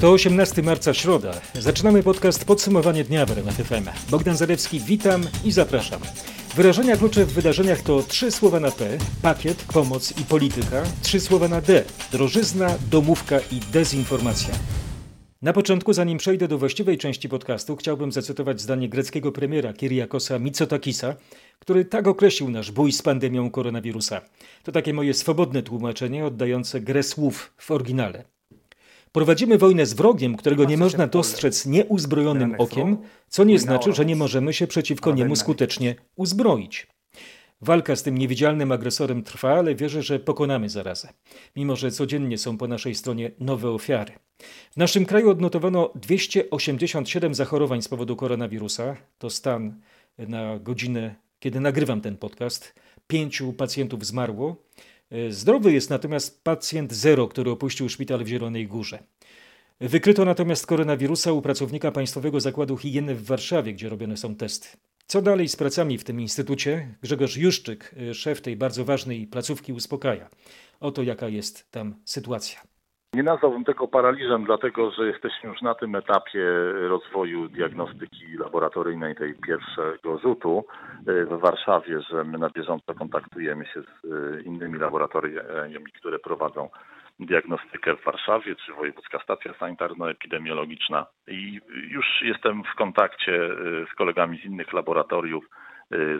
To 18 marca, środa. Zaczynamy podcast Podsumowanie dnia w RMF FM. Bogdan Zarewski, witam i zapraszam. Wyrażenia klucze w wydarzeniach to trzy słowa na P, pakiet, pomoc i polityka, trzy słowa na D, drożyzna, domówka i dezinformacja. Na początku, zanim przejdę do właściwej części podcastu, chciałbym zacytować zdanie greckiego premiera Kyriakosa Mitsotakisa, który tak określił nasz bój z pandemią koronawirusa. To takie moje swobodne tłumaczenie oddające grę słów w oryginale. Prowadzimy wojnę z wrogiem, którego nie można dostrzec nieuzbrojonym okiem, co nie znaczy, że nie możemy się przeciwko niemu skutecznie uzbroić. Walka z tym niewidzialnym agresorem trwa, ale wierzę, że pokonamy zarazę, mimo że codziennie są po naszej stronie nowe ofiary. W naszym kraju odnotowano 287 zachorowań z powodu koronawirusa. To stan na godzinę, kiedy nagrywam ten podcast. Pięciu pacjentów zmarło. Zdrowy jest natomiast pacjent zero, który opuścił szpital w Zielonej Górze. Wykryto natomiast koronawirusa u pracownika Państwowego Zakładu Higieny w Warszawie, gdzie robione są testy. Co dalej z pracami w tym instytucie? Grzegorz Juszczyk, szef tej bardzo ważnej placówki, uspokaja. Oto jaka jest tam sytuacja. Nie nazwałbym tego paraliżem, dlatego że jesteśmy już na tym etapie rozwoju diagnostyki laboratoryjnej tej pierwszego rzutu w Warszawie, że my na bieżąco kontaktujemy się z innymi laboratoriami, które prowadzą diagnostykę w Warszawie, czy Wojewódzka Stacja Sanitarno-Epidemiologiczna. I już jestem w kontakcie z kolegami z innych laboratoriów,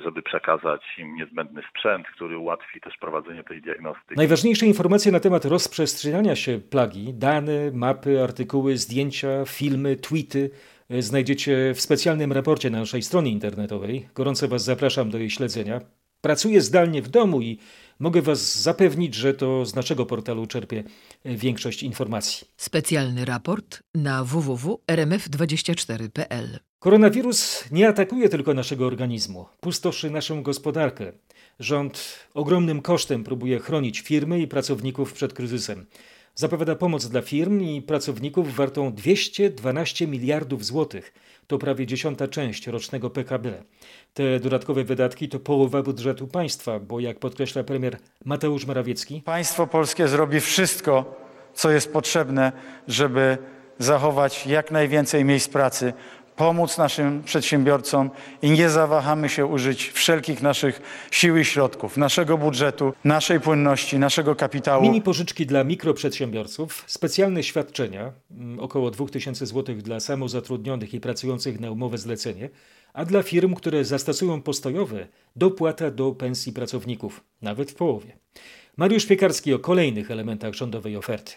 żeby przekazać im niezbędny sprzęt, który ułatwi też prowadzenie tej diagnostyki. Najważniejsze informacje na temat rozprzestrzeniania się plagi, dane, mapy, artykuły, zdjęcia, filmy, tweety znajdziecie w specjalnym raporcie na naszej stronie internetowej. Gorąco Was zapraszam do jej śledzenia. Pracuję zdalnie w domu i mogę Was zapewnić, że to z naszego portalu czerpię większość informacji. Specjalny raport na www.rmf24.pl Koronawirus nie atakuje tylko naszego organizmu, pustoszy naszą gospodarkę. Rząd ogromnym kosztem próbuje chronić firmy i pracowników przed kryzysem. Zapowiada pomoc dla firm i pracowników wartą 212 miliardów złotych. To prawie dziesiąta część rocznego PKB. Te dodatkowe wydatki to połowa budżetu państwa, bo jak podkreśla premier Mateusz Morawiecki, Państwo polskie zrobi wszystko, co jest potrzebne, żeby zachować jak najwięcej miejsc pracy, pomóc naszym przedsiębiorcom i nie zawahamy się użyć wszelkich naszych sił i środków, naszego budżetu, naszej płynności, naszego kapitału. Mini pożyczki dla mikroprzedsiębiorców, specjalne świadczenia, około 2000 zł dla samozatrudnionych i pracujących na umowę zlecenie, a dla firm, które zastosują postojowe, dopłata do pensji pracowników, nawet w połowie. Mariusz Piekarski o kolejnych elementach rządowej oferty.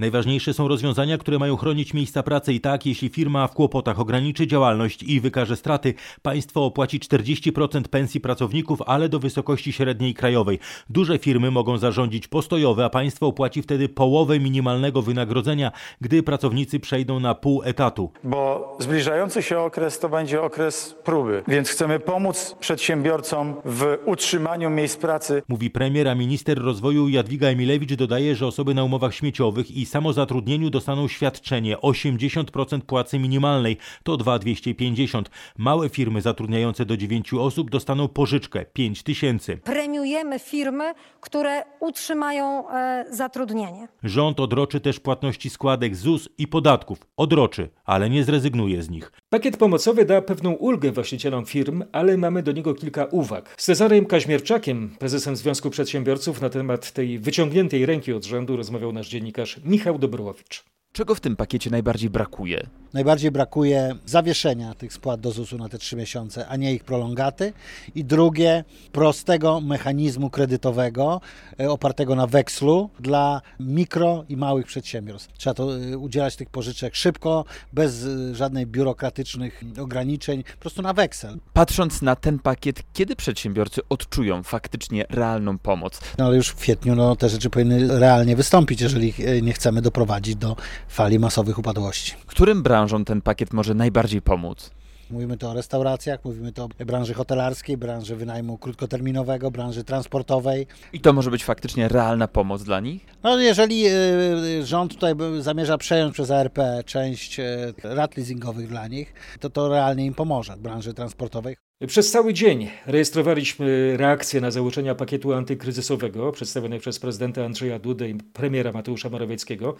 Najważniejsze są rozwiązania, które mają chronić miejsca pracy i tak, jeśli firma w kłopotach ograniczy działalność i wykaże straty, państwo opłaci 40% pensji pracowników, ale do wysokości średniej krajowej. Duże firmy mogą zarządzić postojowe, a państwo opłaci wtedy połowę minimalnego wynagrodzenia, gdy pracownicy przejdą na pół etatu. Bo zbliżający się okres to będzie okres próby, więc chcemy pomóc przedsiębiorcom w utrzymaniu miejsc pracy. Mówi premier, a minister rozwoju Jadwiga Emilewicz dodaje, że osoby na umowach śmieciowych i samozatrudnieniu dostaną świadczenie 80% płacy minimalnej, to 2250. Małe firmy zatrudniające do 9 osób dostaną pożyczkę 5 tysięcy. Premiujemy firmy, które utrzymają e, zatrudnienie. Rząd odroczy też płatności składek ZUS i podatków. Odroczy, ale nie zrezygnuje z nich. Pakiet pomocowy da pewną ulgę właścicielom firm, ale mamy do niego kilka uwag. Z Cezarem Kaźmierczakiem, prezesem Związku Przedsiębiorców, na temat tej wyciągniętej ręki od rządu rozmawiał nasz dziennikarz Michał Dobrowicz. Czego w tym pakiecie najbardziej brakuje? Najbardziej brakuje zawieszenia tych spłat do ZUS-u na te trzy miesiące, a nie ich prolongaty. I drugie, prostego mechanizmu kredytowego e, opartego na wekslu dla mikro i małych przedsiębiorstw. Trzeba to e, udzielać tych pożyczek szybko, bez e, żadnych biurokratycznych ograniczeń, po prostu na weksel. Patrząc na ten pakiet, kiedy przedsiębiorcy odczują faktycznie realną pomoc? No ale już w kwietniu no, te rzeczy powinny realnie wystąpić, jeżeli nie chcemy doprowadzić do fali masowych upadłości. Którym branżom ten pakiet może najbardziej pomóc? Mówimy to o restauracjach, mówimy to o branży hotelarskiej, branży wynajmu krótkoterminowego, branży transportowej. I to może być faktycznie realna pomoc dla nich? No jeżeli y, rząd tutaj zamierza przejąć przez ARP część y, rat leasingowych dla nich, to to realnie im pomoże, branży transportowej. Przez cały dzień rejestrowaliśmy reakcje na założenia pakietu antykryzysowego przedstawione przez prezydenta Andrzeja Dudę i premiera Mateusza Morawieckiego.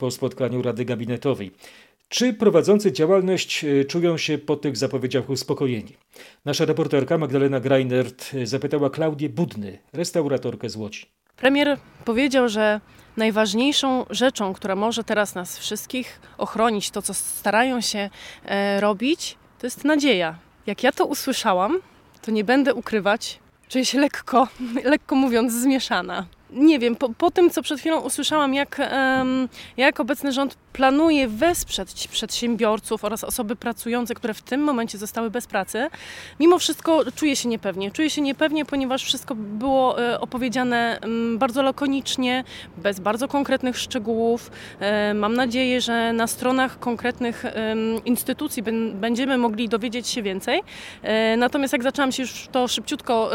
Po spotkaniu Rady Gabinetowej. Czy prowadzący działalność e, czują się po tych zapowiedziach uspokojeni? Nasza reporterka Magdalena Greinert e, zapytała Klaudię Budny, restauratorkę z Łodzi. Premier powiedział, że najważniejszą rzeczą, która może teraz nas wszystkich ochronić, to co starają się e, robić, to jest nadzieja. Jak ja to usłyszałam, to nie będę ukrywać, czuję się lekko, lekko mówiąc, zmieszana. Nie wiem, po, po tym, co przed chwilą usłyszałam, jak, jak obecny rząd planuje wesprzeć przedsiębiorców oraz osoby pracujące, które w tym momencie zostały bez pracy, mimo wszystko czuję się niepewnie. Czuję się niepewnie, ponieważ wszystko było e, opowiedziane em, bardzo lakonicznie, bez bardzo konkretnych szczegółów. E, Mam nadzieję, że na stronach konkretnych instytucji bę- będziemy mogli dowiedzieć się więcej. E, Natomiast jak zaczęłam się już w to szybciutko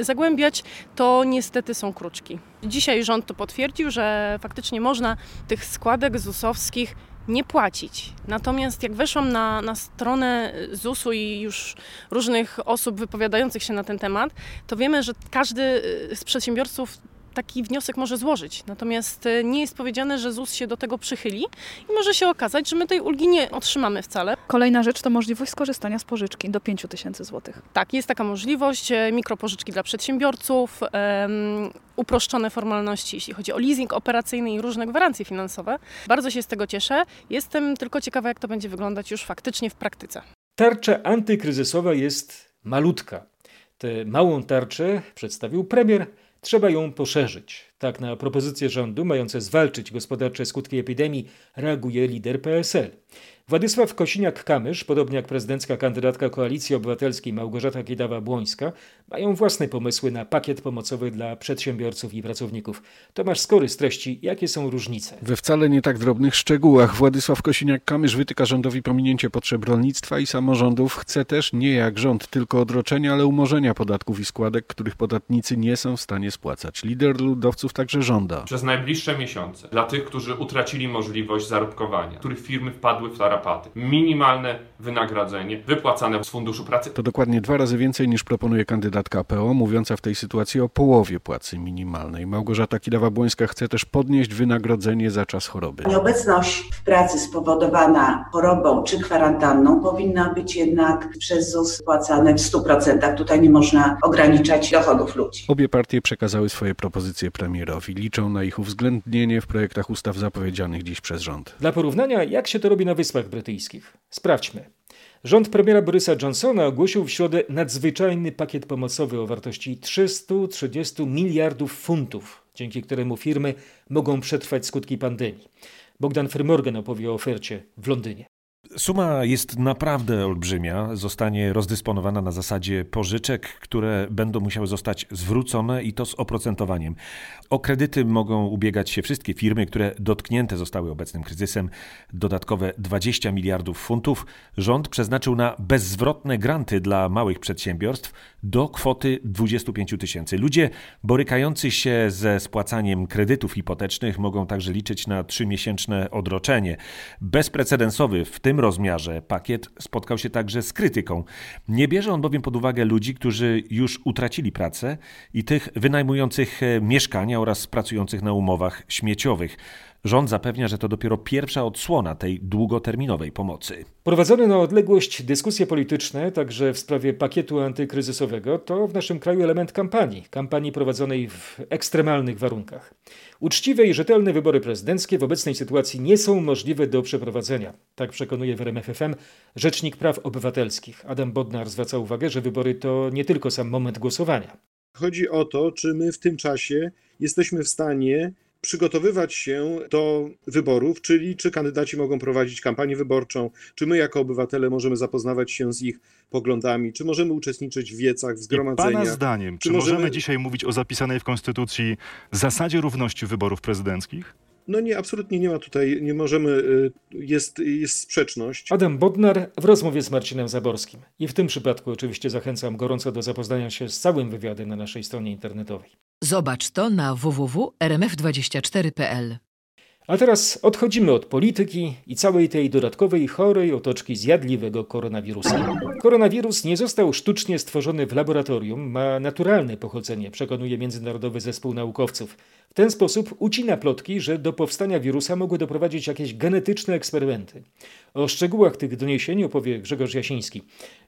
zagłębiać, to niestety są kruczki. Dzisiaj rząd to potwierdził, że faktycznie można tych składek ZUS-owskich nie płacić. Natomiast jak weszłam na, na stronę ZUS-u i już różnych osób wypowiadających się na ten temat, to wiemy, że każdy y, z przedsiębiorców taki wniosek może złożyć. Natomiast y, nie jest powiedziane, że ZUS się do tego przychyli i może się okazać, że my tej ulgi nie otrzymamy wcale. Kolejna rzecz to możliwość skorzystania z pożyczki do 5 tysięcy złotych. Tak, jest taka możliwość, e, mikropożyczki dla przedsiębiorców, em, uproszczone formalności, jeśli chodzi o leasing operacyjny i różne gwarancje finansowe. Bardzo się z tego cieszę. Jestem tylko ciekawa, jak to będzie wyglądać już faktycznie w praktyce. Tarcza antykryzysowa jest malutka. Tę małą tarczę przedstawił premier. Trzeba ją poszerzyć. Tak na propozycje rządu mające zwalczyć gospodarcze skutki epidemii reaguje lider PSL. Władysław Kosiniak-Kamysz, podobnie jak prezydencka kandydatka Koalicji Obywatelskiej Małgorzata Kidawa-Błońska, mają własne pomysły na pakiet pomocowy dla przedsiębiorców i pracowników. Tomasz Skory streści, jakie są różnice. We wcale nie tak drobnych szczegółach Władysław Kosiniak-Kamysz wytyka rządowi pominięcie potrzeb rolnictwa i samorządów. Chce też nie jak rząd tylko odroczenia, ale umorzenia podatków i składek, których podatnicy nie są w stanie spłacać. Lider ludowców także żąda. przez najbliższe miesiące dla tych, którzy utracili możliwość zarobkowania, których firmy wpadły w tarapaty. Minimalne wynagrodzenie wypłacane z Funduszu Pracy. To dokładnie dwa razy więcej niż proponuje kandydatka PO, mówiąca w tej sytuacji o połowie płacy minimalnej. Małgorzata Kidawa-Błońska chce też podnieść wynagrodzenie za czas choroby. Nieobecność w pracy spowodowana chorobą czy kwarantanną powinna być jednak przez ZUS płacane w 100%. Tutaj nie można ograniczać dochodów ludzi. Obie partie przekazały swoje propozycje premierowi. Liczą na ich uwzględnienie w projektach ustaw zapowiedzianych dziś przez rząd. Dla porównania, jak się to robi na Wyspach Brytyjskich? Sprawdźmy. Rząd premiera Borysa Johnsona ogłosił w środę nadzwyczajny pakiet pomocowy o wartości 330 miliardów funtów, dzięki któremu firmy mogą przetrwać skutki pandemii. Bogdan Frymorgan opowie o ofercie w Londynie. Suma jest naprawdę olbrzymia. Zostanie rozdysponowana na zasadzie pożyczek, które będą musiały zostać zwrócone i to z oprocentowaniem. O kredyty mogą ubiegać się wszystkie firmy, które dotknięte zostały obecnym kryzysem. Dodatkowe 20 miliardów funtów rząd przeznaczył na bezzwrotne granty dla małych przedsiębiorstw do kwoty 25 tysięcy. Ludzie borykający się ze spłacaniem kredytów hipotecznych mogą także liczyć na trzymiesięczne odroczenie. Bezprecedensowy w tym rozmiarze pakiet spotkał się także z krytyką. Nie bierze on bowiem pod uwagę ludzi, którzy już utracili pracę i tych wynajmujących e, mieszkania oraz pracujących na umowach śmieciowych. Rząd zapewnia, że to dopiero pierwsza odsłona tej długoterminowej pomocy. Prowadzone na odległość dyskusje polityczne, także w sprawie pakietu antykryzysowego, to w naszym kraju element kampanii. Kampanii prowadzonej w ekstremalnych warunkach. Uczciwe i rzetelne wybory prezydenckie w obecnej sytuacji nie są możliwe do przeprowadzenia. Tak przekonuje w RMFFM Rzecznik Praw Obywatelskich. Adam Bodnar zwraca uwagę, że wybory to nie tylko sam moment głosowania. Chodzi o to, czy my w tym czasie jesteśmy w stanie przygotowywać się do wyborów, czyli czy kandydaci mogą prowadzić kampanię wyborczą, czy my jako obywatele możemy zapoznawać się z ich poglądami, czy możemy uczestniczyć w wiecach, w zgromadzeniach. Pana zdaniem, czy, możemy dzisiaj mówić o zapisanej w Konstytucji zasadzie równości wyborów prezydenckich? No nie, absolutnie nie ma tutaj, nie możemy, y, jest, jest sprzeczność. Adam Bodnar w rozmowie z Marcinem Zaborskim. I w tym przypadku oczywiście zachęcam gorąco do zapoznania się z całym wywiadem na naszej stronie internetowej. Zobacz to na www.rmf24.pl. A teraz odchodzimy od polityki i całej tej dodatkowej chorej otoczki zjadliwego koronawirusa. Koronawirus nie został sztucznie stworzony w laboratorium, ma naturalne pochodzenie, przekonuje Międzynarodowy Zespół Naukowców. W ten sposób ucina plotki, że do powstania wirusa mogły doprowadzić jakieś genetyczne eksperymenty. O szczegółach tych doniesień opowie Grzegorz Jasiński.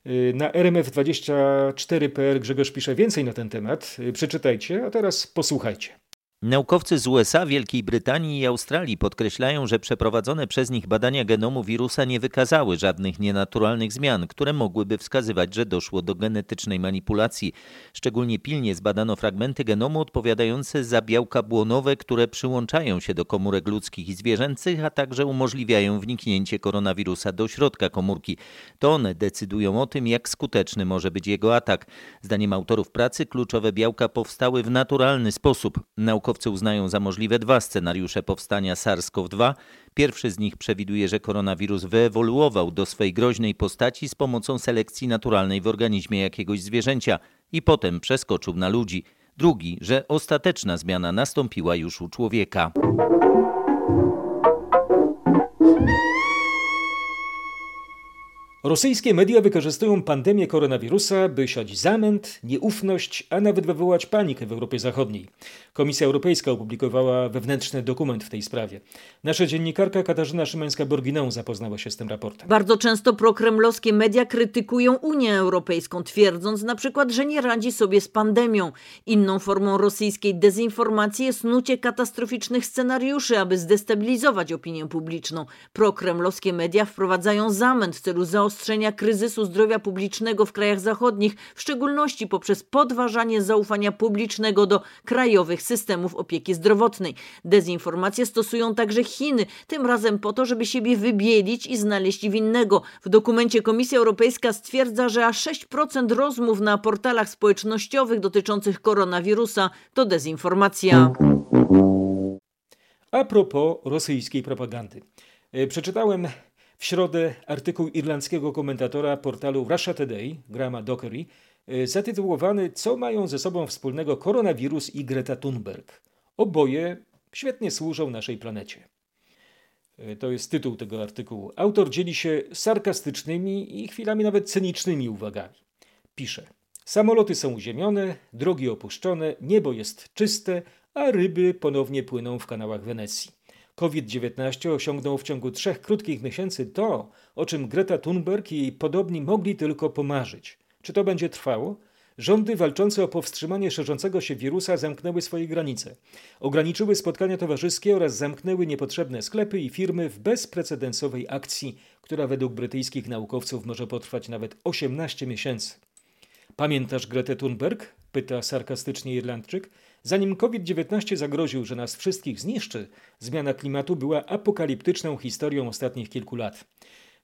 Y, na RMF24.pl Grzegorz pisze więcej na ten temat. Y, przeczytajcie, a teraz posłuchajcie. Naukowcy z USA, Wielkiej Brytanii i Australii podkreślają, że przeprowadzone przez nich badania genomu wirusa nie wykazały żadnych nienaturalnych zmian, które mogłyby wskazywać, że doszło do genetycznej manipulacji. Szczególnie pilnie zbadano fragmenty genomu odpowiadające za białka błonowe, które przyłączają się do komórek ludzkich i zwierzęcych, a także umożliwiają wniknięcie koronawirusa do środka komórki. To one decydują o tym, jak skuteczny może być jego atak. Zdaniem autorów pracy kluczowe białka powstały w naturalny sposób. Naukowcy naukowcy uznają za możliwe dwa scenariusze powstania SARS-CoV-2. Pierwszy z nich przewiduje, że koronawirus wyewoluował do swej groźnej postaci z pomocą selekcji naturalnej w organizmie jakiegoś zwierzęcia i potem przeskoczył na ludzi. Drugi, że ostateczna zmiana nastąpiła już u człowieka. Rosyjskie media wykorzystują pandemię koronawirusa, by siać zamęt, nieufność, a nawet wywołać panikę w Europie Zachodniej. Komisja Europejska opublikowała wewnętrzny dokument w tej sprawie. Nasza dziennikarka Katarzyna Szymańska-Borginą zapoznała się z tym raportem. Bardzo często prokremlowskie media krytykują Unię Europejską, twierdząc na przykład, że nie radzi sobie z pandemią. Inną formą rosyjskiej dezinformacji jest nucie katastroficznych scenariuszy, aby zdestabilizować opinię publiczną. Prokremlowskie media wprowadzają zamęt w celu zaostrzenia zaostrzenia kryzysu zdrowia publicznego w krajach zachodnich, w szczególności poprzez podważanie zaufania publicznego do krajowych systemów opieki zdrowotnej. Dezinformacje stosują także Chiny, tym razem po to, żeby siebie wybielić i znaleźć winnego. W dokumencie Komisja Europejska stwierdza, że aż 6% rozmów na portalach społecznościowych dotyczących koronawirusa to dezinformacja. A propos rosyjskiej propagandy. E, przeczytałem w środę artykuł irlandzkiego komentatora portalu Russia Today, Grama Dockery, e, zatytułowany Co mają ze sobą wspólnego koronawirus i Greta Thunberg. Oboje świetnie służą naszej planecie. E, to jest tytuł tego artykułu. Autor dzieli się sarkastycznymi i chwilami nawet cynicznymi uwagami. Pisze: Samoloty są uziemione, drogi opuszczone, niebo jest czyste, a ryby ponownie płyną w kanałach Wenecji. COVID-19 osiągnął w ciągu trzech krótkich miesięcy to, o czym Greta Thunberg i podobni mogli tylko pomarzyć. Czy to będzie trwało? Rządy walczące o powstrzymanie szerzącego się wirusa zamknęły swoje granice, ograniczyły spotkania towarzyskie oraz zamknęły niepotrzebne sklepy i firmy w bezprecedensowej akcji, która według brytyjskich naukowców może potrwać nawet 18 miesięcy. Pamiętasz Gretę Thunberg? pyta sarkastycznie Irlandczyk. Zanim COVID-19 zagroził, że nas wszystkich zniszczy, zmiana klimatu była apokaliptyczną historią ostatnich kilku lat.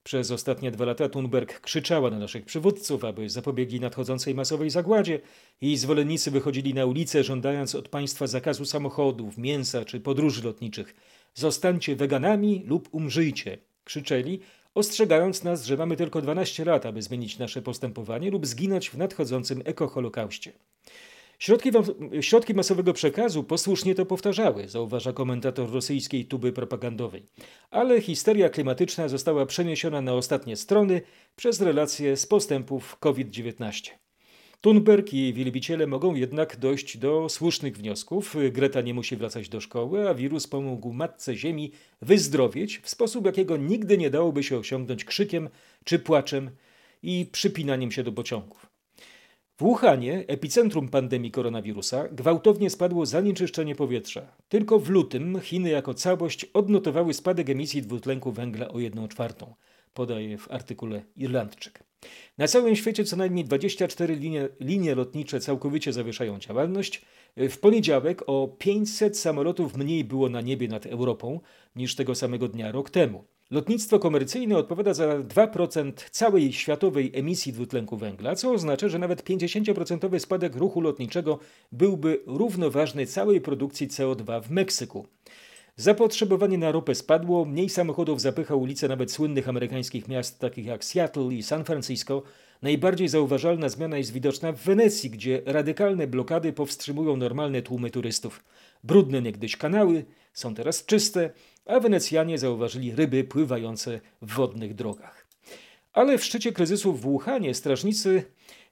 Przez ostatnie dwa lata Thunberg krzyczała na naszych przywódców, aby zapobiegli nadchodzącej masowej zagładzie i zwolennicy wychodzili na ulicę żądając od państwa zakazu samochodów, mięsa czy podróży lotniczych. Zostańcie weganami lub umrzyjcie, krzyczeli, ostrzegając nas, że mamy tylko 12 lat, aby zmienić nasze postępowanie lub zginąć w nadchodzącym ekoholokauście. Środki, środki masowego przekazu posłusznie to powtarzały, zauważa komentator rosyjskiej tuby propagandowej. Ale histeria klimatyczna została przeniesiona na ostatnie strony przez relacje z postępów COVID-19. Thunberg i jej wielbiciele mogą jednak dojść do słusznych wniosków. Greta nie musi wracać do szkoły, a wirus pomógł Matce Ziemi wyzdrowieć w sposób, jakiego nigdy nie dałoby się osiągnąć krzykiem czy płaczem i przypinaniem się do pociągów. W Wuhanie, epicentrum pandemii koronawirusa, gwałtownie spadło zanieczyszczenie powietrza. Tylko w lutym Chiny jako całość odnotowały spadek emisji dwutlenku węgla o 1 czwartą, podaje w artykule Irlandczyk. Na całym świecie co najmniej 24 linie, linie lotnicze całkowicie zawieszają działalność. W poniedziałek o 500 samolotów mniej było na niebie nad Europą niż tego samego dnia rok temu. Lotnictwo komercyjne odpowiada za 2% całej światowej emisji dwutlenku węgla, co oznacza, że nawet 50% spadek ruchu lotniczego byłby równoważny całej produkcji CO2 w Meksyku. Zapotrzebowanie na ropę spadło, mniej samochodów zapycha ulice nawet słynnych amerykańskich miast takich jak Seattle i San Francisco, Najbardziej zauważalna zmiana jest widoczna w Wenecji, gdzie radykalne blokady powstrzymują normalne tłumy turystów. Brudne niegdyś kanały są teraz czyste, a Wenecjanie zauważyli ryby pływające w wodnych drogach. Ale w szczycie kryzysu w Wuhanie strażnicy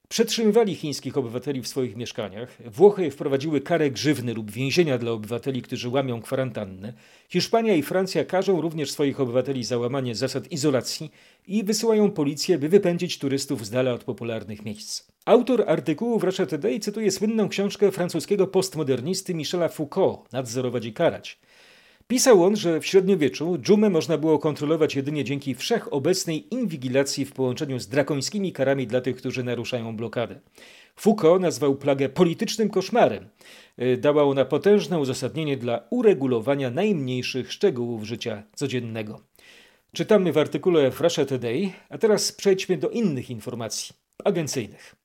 przetrzymywali chińskich obywateli w swoich mieszkaniach. Włochy wprowadziły karę grzywny lub więzienia dla obywateli, którzy łamią kwarantannę. Hiszpania i Francja każą również swoich obywateli za łamanie zasad izolacji i wysyłają policję, by wypędzić turystów z dala od popularnych miejsc. Autor artykułu w Russia Today cytuje słynną książkę francuskiego postmodernisty Michela Foucault Nadzorować i karać. Pisał on, że w średniowieczu dżumę można było kontrolować jedynie dzięki wszechobecnej inwigilacji w połączeniu z drakońskimi karami dla tych, którzy naruszają blokadę. Foucault nazwał plagę politycznym koszmarem. Y, dała ona potężne uzasadnienie dla uregulowania najmniejszych szczegółów życia codziennego. Czytamy w artykule Russia Today, a teraz przejdźmy do innych informacji agencyjnych.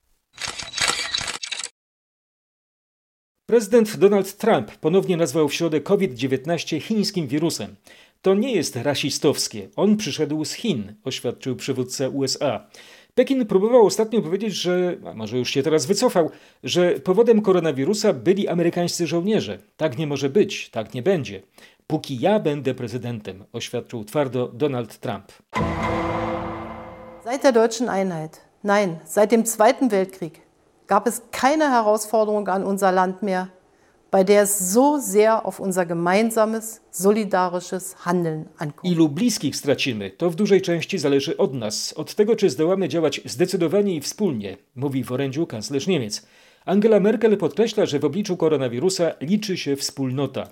Prezydent Donald Trump ponownie nazwał w środę COVID-19 chińskim wirusem. To nie jest rasistowskie. On przyszedł z Chin, oświadczył przywódca USA. Pekin próbował ostatnio powiedzieć, że, a może już się teraz wycofał, że powodem koronawirusa byli amerykańscy żołnierze. Tak nie może być, tak nie będzie. Póki ja będę prezydentem, oświadczył twardo Donald Trump. Seit der deutschen Einheit, nein, seit dem Zweiten Weltkrieg gab es keine Herausforderung an unser Land mehr, bei der es so sehr auf unser gemeinsames, solidarisches Handeln ankommt. Ilu bliskich stracimy, to w dużej części zależy od nas, od tego, czy zdołamy działać zdecydowanie i wspólnie, mówi w orędziu kanclerz Niemiec. Angela Merkel podkreśla, że w obliczu koronawirusa liczy się wspólnota.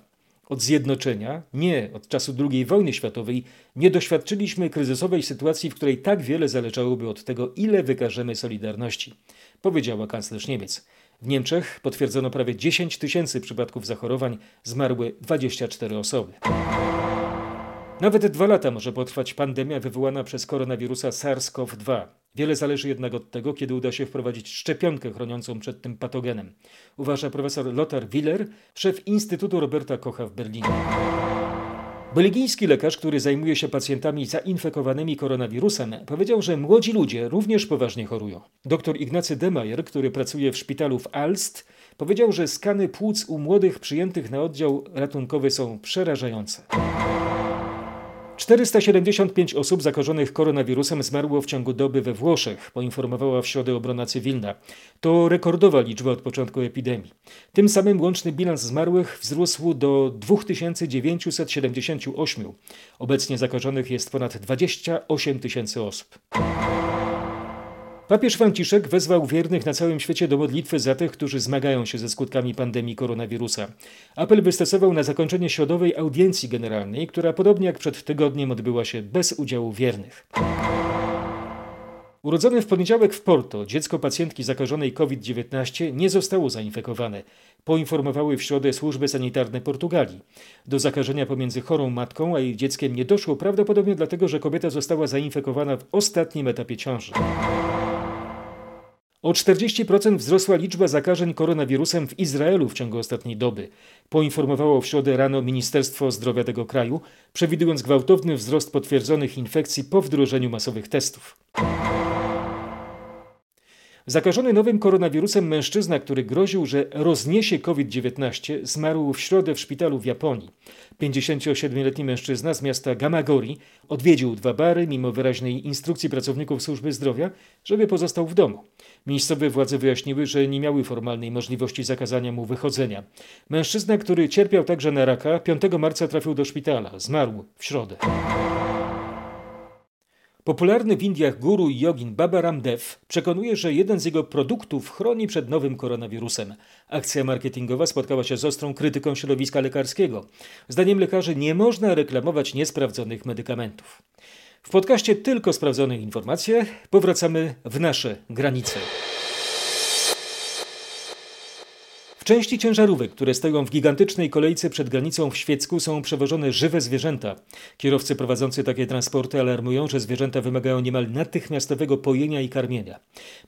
Od zjednoczenia, nie od czasu II wojny światowej, nie doświadczyliśmy kryzysowej sytuacji, w której tak wiele zależałoby od tego, ile wykażemy solidarności powiedziała kanclerz Niemiec. W Niemczech potwierdzono prawie 10 tysięcy przypadków zachorowań, zmarły 24 osoby. Nawet dwa lata może potrwać pandemia wywołana przez koronawirusa SARS-CoV-2. Wiele zależy jednak od tego, kiedy uda się wprowadzić szczepionkę chroniącą przed tym patogenem, uważa profesor Lothar Willer, szef Instytutu Roberta Kocha w Berlinie. Belgijski lekarz, który zajmuje się pacjentami zainfekowanymi koronawirusem, powiedział, że młodzi ludzie również poważnie chorują. Dr Ignacy Demajer, który pracuje w szpitalu w Alst, powiedział, że skany płuc u młodych przyjętych na oddział ratunkowy są przerażające. 475 osób zakażonych koronawirusem zmarło w ciągu doby we Włoszech, poinformowała w środę obrona cywilna. To rekordowa liczba od początku epidemii. Tym samym łączny bilans zmarłych wzrósł do 2978. Obecnie zakażonych jest ponad 28 tysięcy osób. Papież Franciszek wezwał wiernych na całym świecie do modlitwy za tych, którzy zmagają się ze skutkami pandemii koronawirusa. Apel wystosował na zakończenie środowej audiencji generalnej, która podobnie jak przed tygodniem odbyła się bez udziału wiernych. Urodzone w poniedziałek w Porto dziecko pacjentki zakażonej COVID-19 nie zostało zainfekowane, poinformowały w środę służby sanitarne Portugalii. Do zakażenia pomiędzy chorą matką a jej dzieckiem nie doszło prawdopodobnie dlatego, że kobieta została zainfekowana w ostatnim etapie ciąży. O 40% wzrosła liczba zakażeń koronawirusem w Izraelu w ciągu ostatniej doby, poinformowało w środę rano Ministerstwo Zdrowia tego kraju, przewidując gwałtowny wzrost potwierdzonych infekcji po wdrożeniu masowych testów. Zakażony nowym koronawirusem mężczyzna, który groził, że rozniesie COVID-19, zmarł w środę w szpitalu w Japonii. 57-letni mężczyzna z miasta Gamagori odwiedził dwa bary mimo wyraźnej instrukcji pracowników służby zdrowia, żeby pozostał w domu. Miejscowe władze wyjaśniły, że nie miały formalnej możliwości zakazania mu wychodzenia. Mężczyzna, który cierpiał także na raka, 5 marca trafił do szpitala. Zmarł w środę. Popularny w Indiach guru i jogin Baba Ramdev przekonuje, że jeden z jego produktów chroni przed nowym koronawirusem. Akcja marketingowa spotkała się z ostrą krytyką środowiska lekarskiego. Zdaniem lekarzy nie można reklamować niesprawdzonych medykamentów. W podcaście tylko sprawdzone informacje powracamy w nasze granice. Części ciężarówek, które stoją w gigantycznej kolejce przed granicą w Świecku są przewożone żywe zwierzęta. Kierowcy prowadzący takie transporty alarmują, że zwierzęta wymagają niemal natychmiastowego pojenia i karmienia.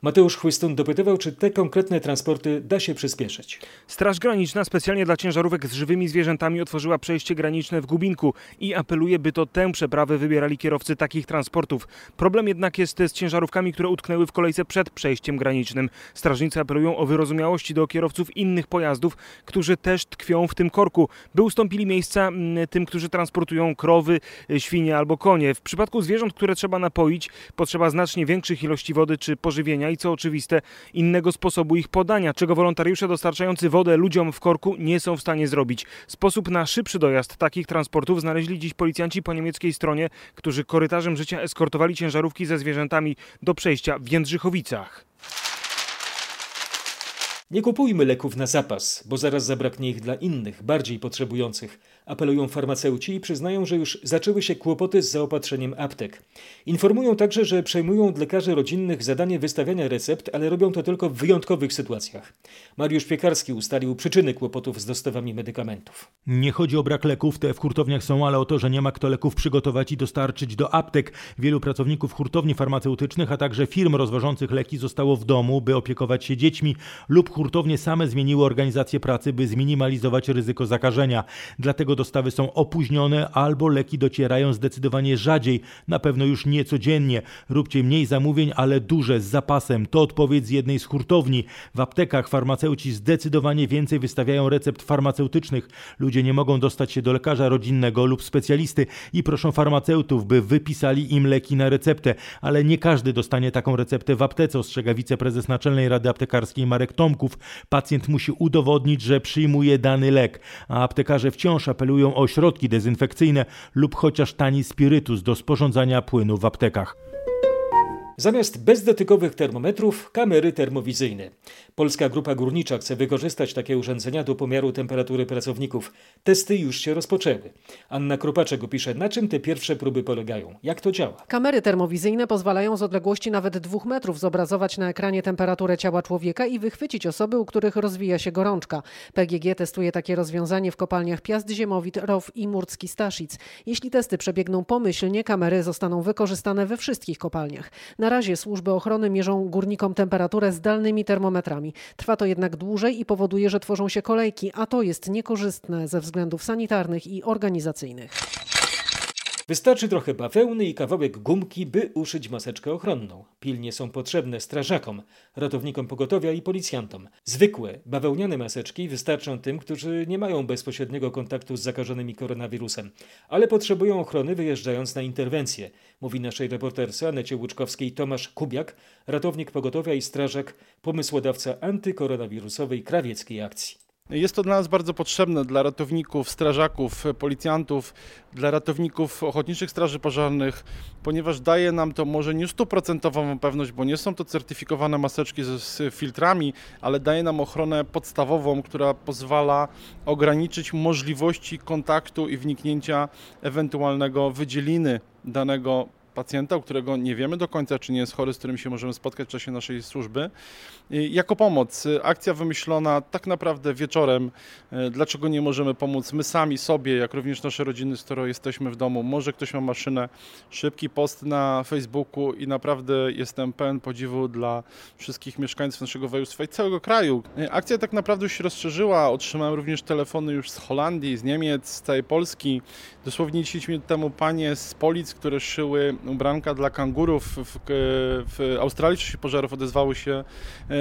Mateusz Chłystun dopytywał, czy te konkretne transporty da się przyspieszyć. Straż Graniczna specjalnie dla ciężarówek z żywymi zwierzętami otworzyła przejście graniczne w Gubinku i apeluje, by to tę przeprawę wybierali kierowcy takich transportów. Problem jednak jest z ciężarówkami, które utknęły w kolejce przed przejściem granicznym. Strażnicy apelują o wyrozumiałości do kierowców innych pojazdów, którzy też tkwią w tym korku, by ustąpili miejsca tym, którzy transportują krowy, świnie albo konie. W przypadku zwierząt, które trzeba napoić, potrzeba znacznie większych ilości wody czy pożywienia i co oczywiste innego sposobu ich podania, czego wolontariusze dostarczający wodę ludziom w korku nie są w stanie zrobić. Sposób na szybszy dojazd takich transportów znaleźli dziś policjanci po niemieckiej stronie, którzy korytarzem życia eskortowali ciężarówki ze zwierzętami do przejścia w Jędrzychowicach. Nie kupujmy leków na zapas, bo zaraz zabraknie ich dla innych, bardziej potrzebujących. Apelują farmaceuci i przyznają, że już zaczęły się kłopoty z zaopatrzeniem aptek. Informują także, że przejmują od lekarzy rodzinnych zadanie wystawiania recept, ale robią to tylko w wyjątkowych sytuacjach. Mariusz Piekarski ustalił przyczyny kłopotów z dostawami medykamentów. Nie chodzi o brak leków, te w hurtowniach są, ale o to, że nie ma kto leków przygotować i dostarczyć do aptek. Wielu pracowników hurtowni farmaceutycznych, a także firm rozwożących leki zostało w domu, by opiekować się dziećmi lub hurtownie same zmieniły organizację pracy, by zminimalizować ryzyko zakażenia. Dlatego dostawy są opóźnione albo leki docierają zdecydowanie rzadziej, na pewno już nie codziennie. Róbcie mniej zamówień, ale duże, z zapasem. To odpowiedź z jednej z hurtowni. W aptekach farmaceuci zdecydowanie więcej wystawiają recept farmaceutycznych. Ludzie nie mogą dostać się do lekarza rodzinnego lub specjalisty i proszą farmaceutów, by wypisali im leki na receptę, ale nie każdy dostanie taką receptę w aptece, ostrzega wiceprezes Naczelnej Rady Aptekarskiej Marek Tomków. Pacjent musi udowodnić, że przyjmuje dany lek, a aptekarze wciąż apelują o środki dezynfekcyjne lub chociaż tani spirytus do sporządzania płynu w aptekach. Zamiast bezdotykowych termometrów, kamery termowizyjne. Polska Grupa Górnicza chce wykorzystać takie urządzenia do pomiaru temperatury pracowników. Testy już się rozpoczęły. Anna Krupaczek opisze, na czym te pierwsze próby polegają, jak to działa. Kamery termowizyjne pozwalają z odległości nawet dwóch metrów zobrazować na ekranie temperaturę ciała człowieka i wychwycić osoby, u których rozwija się gorączka. PGG testuje takie rozwiązanie w kopalniach Piast Ziemowit, Row i Murcki Staszic. Jeśli testy przebiegną pomyślnie, kamery zostaną wykorzystane we wszystkich kopalniach. Na razie służby ochrony mierzą górnikom temperaturę zdalnymi termometrami. Trwa to jednak dłużej i powoduje, że tworzą się kolejki, a to jest niekorzystne ze względów sanitarnych i organizacyjnych. Wystarczy trochę bawełny i kawałek gumki, by uszyć maseczkę ochronną. Pilnie są potrzebne strażakom, ratownikom pogotowia i policjantom. Zwykłe, bawełniane maseczki wystarczą tym, którzy nie mają bezpośredniego kontaktu z zakażonymi koronawirusem, ale potrzebują ochrony wyjeżdżając na interwencję, mówi naszej reporterce Anecie Łuczkowskiej Tomasz Kubiak, ratownik pogotowia i strażak, pomysłodawca antykoronawirusowej krawieckiej akcji. Jest to dla nas bardzo potrzebne, dla ratowników, strażaków, policjantów, dla ratowników ochotniczych straży pożarnych, ponieważ daje nam to może nie stuprocentową pewność, bo nie są to certyfikowane maseczki z, z filtrami, ale daje nam ochronę podstawową, która pozwala ograniczyć możliwości kontaktu i wniknięcia ewentualnego wydzieliny danego pacjenta, którego nie wiemy do końca, czy nie jest chory, z którym się możemy spotkać w czasie naszej służby. Jako pomoc, akcja wymyślona tak naprawdę wieczorem. Dlaczego nie możemy pomóc my sami sobie, jak również nasze rodziny, z którą jesteśmy w domu? Może ktoś ma maszynę. Szybki post na Facebooku i naprawdę jestem pełen podziwu dla wszystkich mieszkańców naszego województwa i całego kraju. Akcja tak naprawdę się rozszerzyła. Otrzymałem również telefony już z Holandii, z Niemiec, z całej Polski. Dosłownie 10 minut temu panie z Polic, które szyły ubranka dla kangurów w, w Australii w czasie pożarów odezwały się,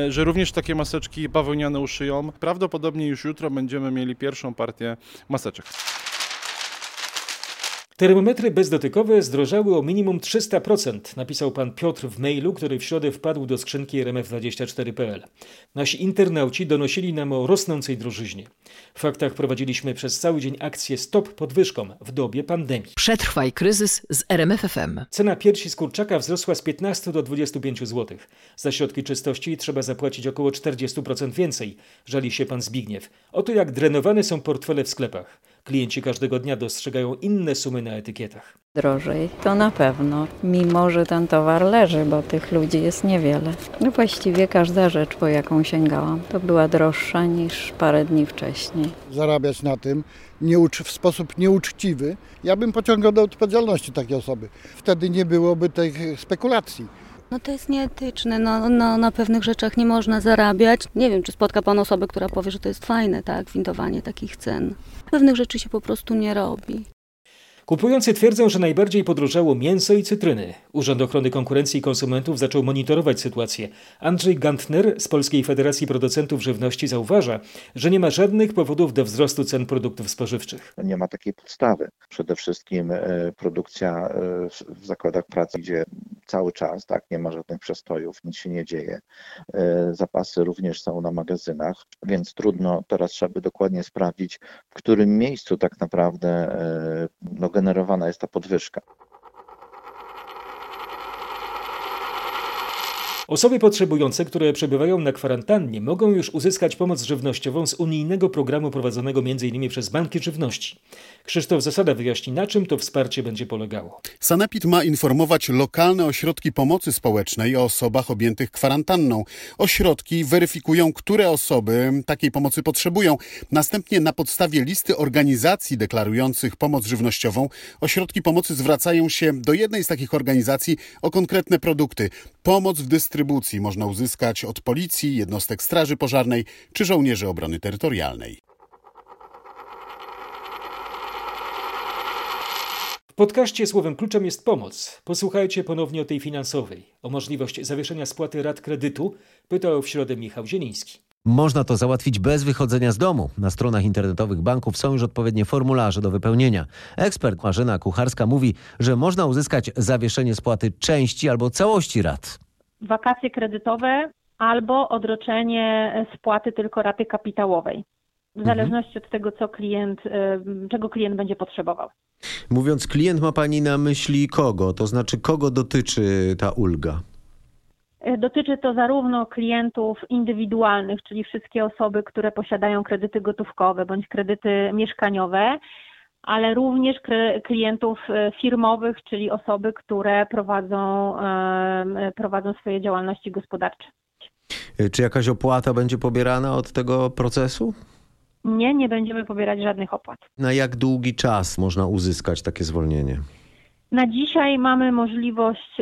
że również takie maseczki bawełniane uszyją. Prawdopodobnie już jutro będziemy mieli pierwszą partię maseczek. Termometry bezdotykowe zdrożały o minimum 300%, napisał pan Piotr w mailu, który w środę wpadł do skrzynki rmf24.pl. Nasi internauci donosili nam o rosnącej drożyźnie. W faktach prowadziliśmy przez cały dzień akcję Stop podwyżkom w dobie pandemii. Przetrwaj kryzys z RMFFM. Cena piersi z kurczaka wzrosła z 15 do 25 zł. Za środki czystości trzeba zapłacić około 40% więcej, żali się pan Zbigniew. Oto jak drenowane są portfele w sklepach. Klienci każdego dnia dostrzegają inne sumy na etykietach. Drożej, to na pewno, mimo że ten towar leży, bo tych ludzi jest niewiele. No właściwie każda rzecz, po jaką sięgałam, to była droższa niż parę dni wcześniej. Zarabiać na tym nieucz- w sposób nieuczciwy, ja bym pociągał do odpowiedzialności takie osoby. Wtedy nie byłoby tych spekulacji. No to jest nieetyczne, no, no, na pewnych rzeczach nie można zarabiać. Nie wiem, czy spotka Pan osobę, która powie, że to jest fajne, tak, windowanie takich cen. Pewnych rzeczy się po prostu nie robi. Kupujący twierdzą, że najbardziej podrożało mięso i cytryny. Urząd Ochrony Konkurencji i Konsumentów zaczął monitorować sytuację. Andrzej Gantner z Polskiej Federacji Producentów Żywności zauważa, że nie ma żadnych powodów do wzrostu cen produktów spożywczych. Nie ma takiej podstawy. Przede wszystkim e, produkcja e, w- zakładach pracy idzie cały czas, tak, nie ma żadnych przestojów, nic się nie dzieje. E, Zapasy również są na magazynach, więc trudno teraz trzeba by dokładnie sprawdzić, w którym miejscu tak naprawdę no, generowana jest ta podwyżka. Osoby potrzebujące, które przebywają na kwarantannie, mogą już uzyskać pomoc żywnościową z unijnego programu prowadzonego m.in. przez banki żywności. Krzysztof Zasada wyjaśni, na czym to wsparcie będzie polegało. Sanepid ma informować lokalne ośrodki pomocy społecznej o osobach objętych kwarantanną. Ośrodki weryfikują, które osoby takiej pomocy potrzebują. Następnie na podstawie listy organizacji deklarujących pomoc żywnościową, ośrodki pomocy zwracają się do jednej z takich organizacji o konkretne produkty. Pomoc w dystrybucji można uzyskać od policji, jednostek straży pożarnej czy żołnierzy obrony terytorialnej. Podcaście słowem kluczem jest pomoc. Posłuchajcie ponownie o tej finansowej. O możliwość zawieszenia spłaty rat kredytu pytał w środę Michał Zieliński. Można to załatwić bez wychodzenia z domu. Na stronach internetowych banków są już odpowiednie formularze do wypełnienia. Ekspert Marzena Kucharska mówi, że można uzyskać zawieszenie spłaty części albo całości rat. wakacje kredytowe albo odroczenie spłaty tylko raty kapitałowej. W zależności od tego, co klient, y, czego klient będzie potrzebował. Mówiąc klient, ma pani na myśli kogo? To znaczy, kogo dotyczy ta ulga? Y, Dotyczy to zarówno klientów indywidualnych, czyli wszystkie osoby, które posiadają kredyty gotówkowe bądź kredyty mieszkaniowe, ale również klientów y, firmowych, czyli osoby, które prowadzą, y, prowadzą swoje działalności gospodarcze. Czy jakaś opłata będzie pobierana od tego procesu? Nie, nie będziemy pobierać żadnych opłat. Na jak długi czas można uzyskać takie zwolnienie? Na dzisiaj mamy możliwość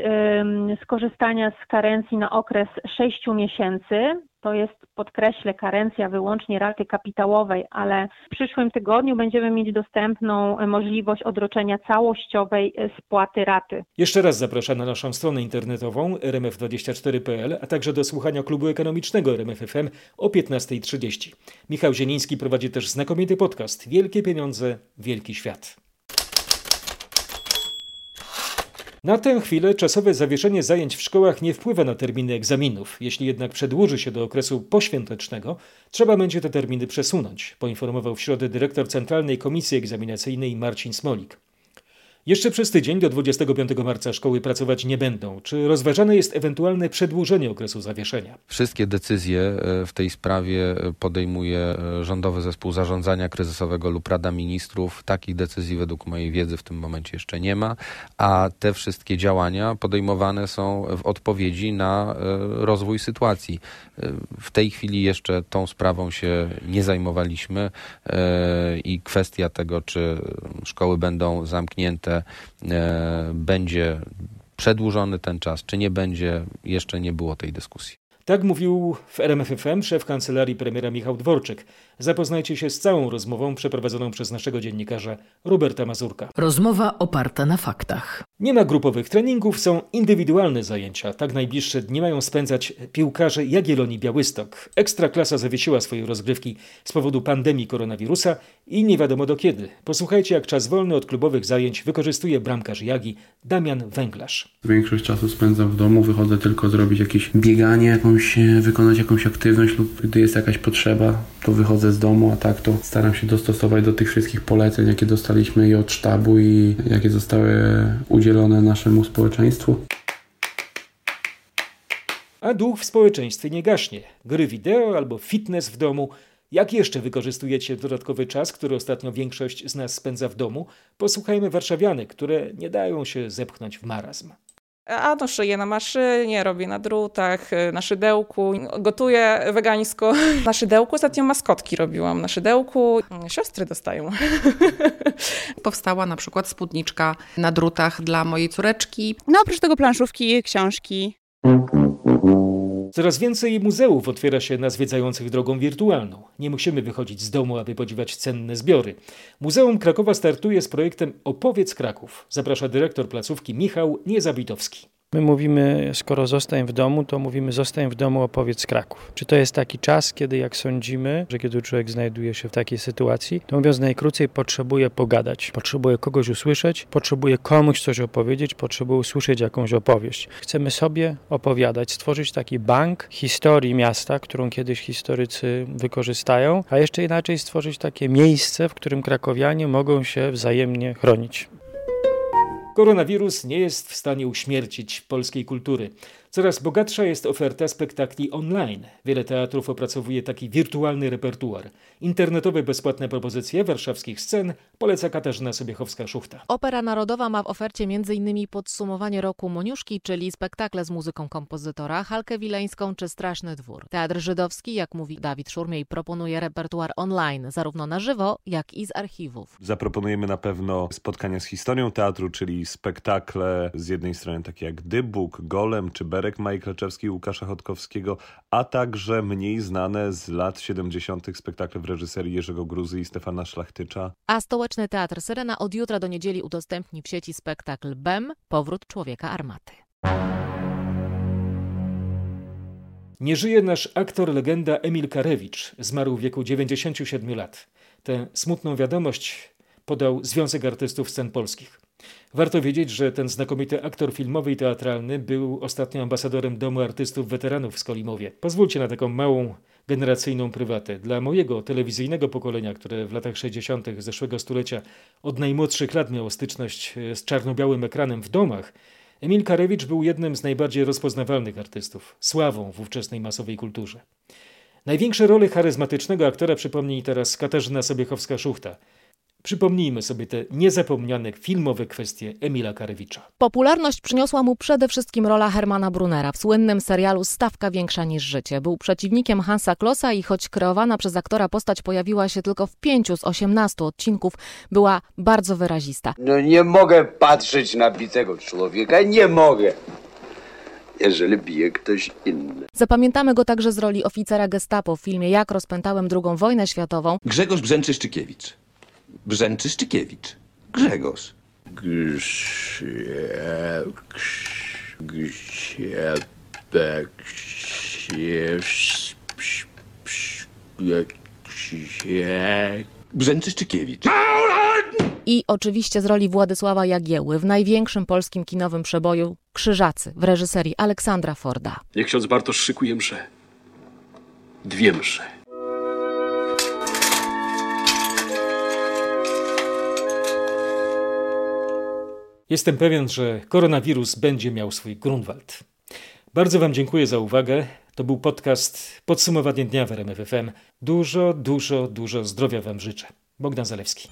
skorzystania z karencji na okres 6 miesięcy. To jest, podkreślę, karencja wyłącznie raty kapitałowej, ale w przyszłym tygodniu będziemy mieć dostępną y, możliwość odroczenia całościowej y, spłaty raty. Jeszcze raz zapraszam na naszą stronę internetową rmf24.pl, a także do słuchania klubu ekonomicznego RMFFM o 15.30. Michał Zieliński prowadzi też znakomity podcast Wielkie pieniądze, wielki świat. Na tę chwilę czasowe zawieszenie zajęć w szkołach nie wpływa na terminy egzaminów. Jeśli jednak przedłuży się do okresu poświątecznego, trzeba będzie te terminy przesunąć, poinformował w środę dyrektor Centralnej Komisji Egzaminacyjnej Marcin Smolik. Jeszcze przez tydzień do 25 marca szkoły pracować nie będą. Czy rozważane jest ewentualne przedłużenie okresu zawieszenia? Wszystkie decyzje e, w tej sprawie e, podejmuje e, Rządowy Zespół Zarządzania Kryzysowego lub Rada Ministrów. Takich decyzji według mojej wiedzy w tym momencie jeszcze nie ma, a te wszystkie działania podejmowane są w odpowiedzi na rozwój sytuacji. W tej chwili jeszcze tą sprawą się nie zajmowaliśmy i kwestia tego, czy szkoły będą zamknięte, e, będzie przedłużony ten czas, czy nie będzie, jeszcze nie było tej dyskusji. Tak mówił w RMFFM szef kancelarii premiera Michał Dworczyk. Zapoznajcie się z całą rozmową przeprowadzoną przez naszego dziennikarza Roberta Mazurka. Rozmowa oparta na faktach. Nie ma grupowych treningów, są indywidualne zajęcia. Tak najbliższe dni mają spędzać piłkarze Jagiellonii Białystok. Ekstraklasa zawiesiła swoje rozgrywki z powodu pandemii koronawirusa i nie wiadomo do kiedy. Posłuchajcie, jak czas wolny od klubowych zajęć wykorzystuje bramkarz Jagi Damian Węglarz. Większość czasu spędzam w domu, wychodzę tylko zrobić jakieś bieganie, jakąś, e, wykonać jakąś aktywność lub gdy jest jakaś potrzeba, to wychodzę z domu, a tak to staram się dostosować do tych wszystkich poleceń, jakie dostaliśmy i od sztabu i jakie zostały udzielone naszemu społeczeństwu. A duch w społeczeństwie nie gaśnie. Gry wideo albo fitness w domu Jak jeszcze wykorzystujecie dodatkowy czas, który ostatnio większość z nas spędza w domu? Posłuchajmy warszawianek, które nie dają się zepchnąć w marazm. A no szyję na maszynie, robię na drutach, na szydełku, gotuję wegańsko. Na szydełku ostatnio maskotki robiłam, na szydełku siostry dostają. Powstała na przykład spódniczka na drutach dla mojej córeczki. No oprócz tego planszówki, książki. Coraz więcej muzeów otwiera się na zwiedzających drogą wirtualną. Nie musimy wychodzić z domu, aby podziwiać cenne zbiory. Muzeum Krakowa startuje z projektem Opowiedz Kraków. Zaprasza dyrektor placówki Michał Niezabitowski. My mówimy, skoro zostań w domu, to mówimy zostań w domu, opowiedz Kraków. Czy to jest taki czas, kiedy jak sądzimy, że kiedy człowiek znajduje się w takiej sytuacji, to mówiąc najkrócej, potrzebuje pogadać, potrzebuje kogoś usłyszeć, potrzebuje komuś coś opowiedzieć, potrzebuje usłyszeć jakąś opowieść. Chcemy sobie opowiadać, stworzyć taki bank historii miasta, którą kiedyś historycy wykorzystają, a jeszcze inaczej stworzyć takie miejsce, w którym krakowianie mogą się wzajemnie chronić. Koronawirus nie jest w stanie uśmiercić polskiej kultury. Coraz bogatsza jest oferta spektakli online. Wiele teatrów opracowuje taki wirtualny repertuar. Internetowe bezpłatne propozycje warszawskich scen poleca Katarzyna Sobiechowska-Szuchta. Opera Narodowa ma w ofercie m.in. podsumowanie roku Moniuszki, czyli spektakle z muzyką kompozytora, Halkę Wileńską czy Straszny Dwór. Teatr Żydowski, jak mówi Dawid Szurmiej, proponuje repertuar online, zarówno na żywo, jak i z archiwów. Zaproponujemy na pewno spotkania z historią teatru, czyli spektakle z jednej strony takie jak Dybuk, Golem czy Berek Majka Kleczewski, Łukasza Chodkowskiego, a także mniej znane z lat 70. spektakle w reżyserii Jerzego Gruzy i Stefana Szlachtycza. A Stołeczny Teatr Syrena od jutra do niedzieli udostępni w sieci spektakl BEM Powrót Człowieka Armaty. Nie żyje nasz aktor legenda Emil Karewicz, zmarł w wieku 97 lat. Tę smutną wiadomość podał Związek Artystów Scen Polskich. Warto wiedzieć, że ten znakomity aktor filmowy i teatralny był ostatnio ambasadorem Domu Artystów Weteranów w Skolimowie. Pozwólcie na taką małą generacyjną prywatę. Dla mojego telewizyjnego pokolenia, które w latach 60. zeszłego stulecia od najmłodszych lat miało styczność z czarno-białym ekranem w domach, Emil Karewicz był jednym z najbardziej rozpoznawalnych artystów, sławą w ówczesnej masowej kulturze. Największe role charyzmatycznego aktora przypomni teraz Katarzyna Sobiechowska-Szuchta – Przypomnijmy sobie te niezapomniane filmowe kwestie Emila Karewicza. Popularność przyniosła mu przede wszystkim rola Hermana Brunera w słynnym serialu Stawka większa niż życie. Był przeciwnikiem Hansa Klossa i choć kreowana przez aktora postać pojawiła się tylko w pięciu z osiemnastu odcinków, była bardzo wyrazista. No nie mogę patrzeć na bitego człowieka, nie mogę jeżeli bije ktoś inny. Zapamiętamy go także z roli oficera gestapo w filmie Jak rozpętałem II wojnę światową. Grzegorz Brzęczyszczykiewicz. Brzęczyszczykiewicz. Grzegorz. Brzęczyszczykiewicz. I oczywiście z roli Władysława Jagieły w największym polskim kinowym przeboju Krzyżacy w reżyserii Aleksandra Forda. Niech ksiądz Bartosz szykuje msze. Dwie msze. Jestem pewien, że koronawirus będzie miał swój Grunwald. Bardzo Wam dziękuję za uwagę. To był podcast Podsumowanie dnia w RMF FM. Dużo, dużo, dużo zdrowia Wam życzę. Bogdan Zalewski.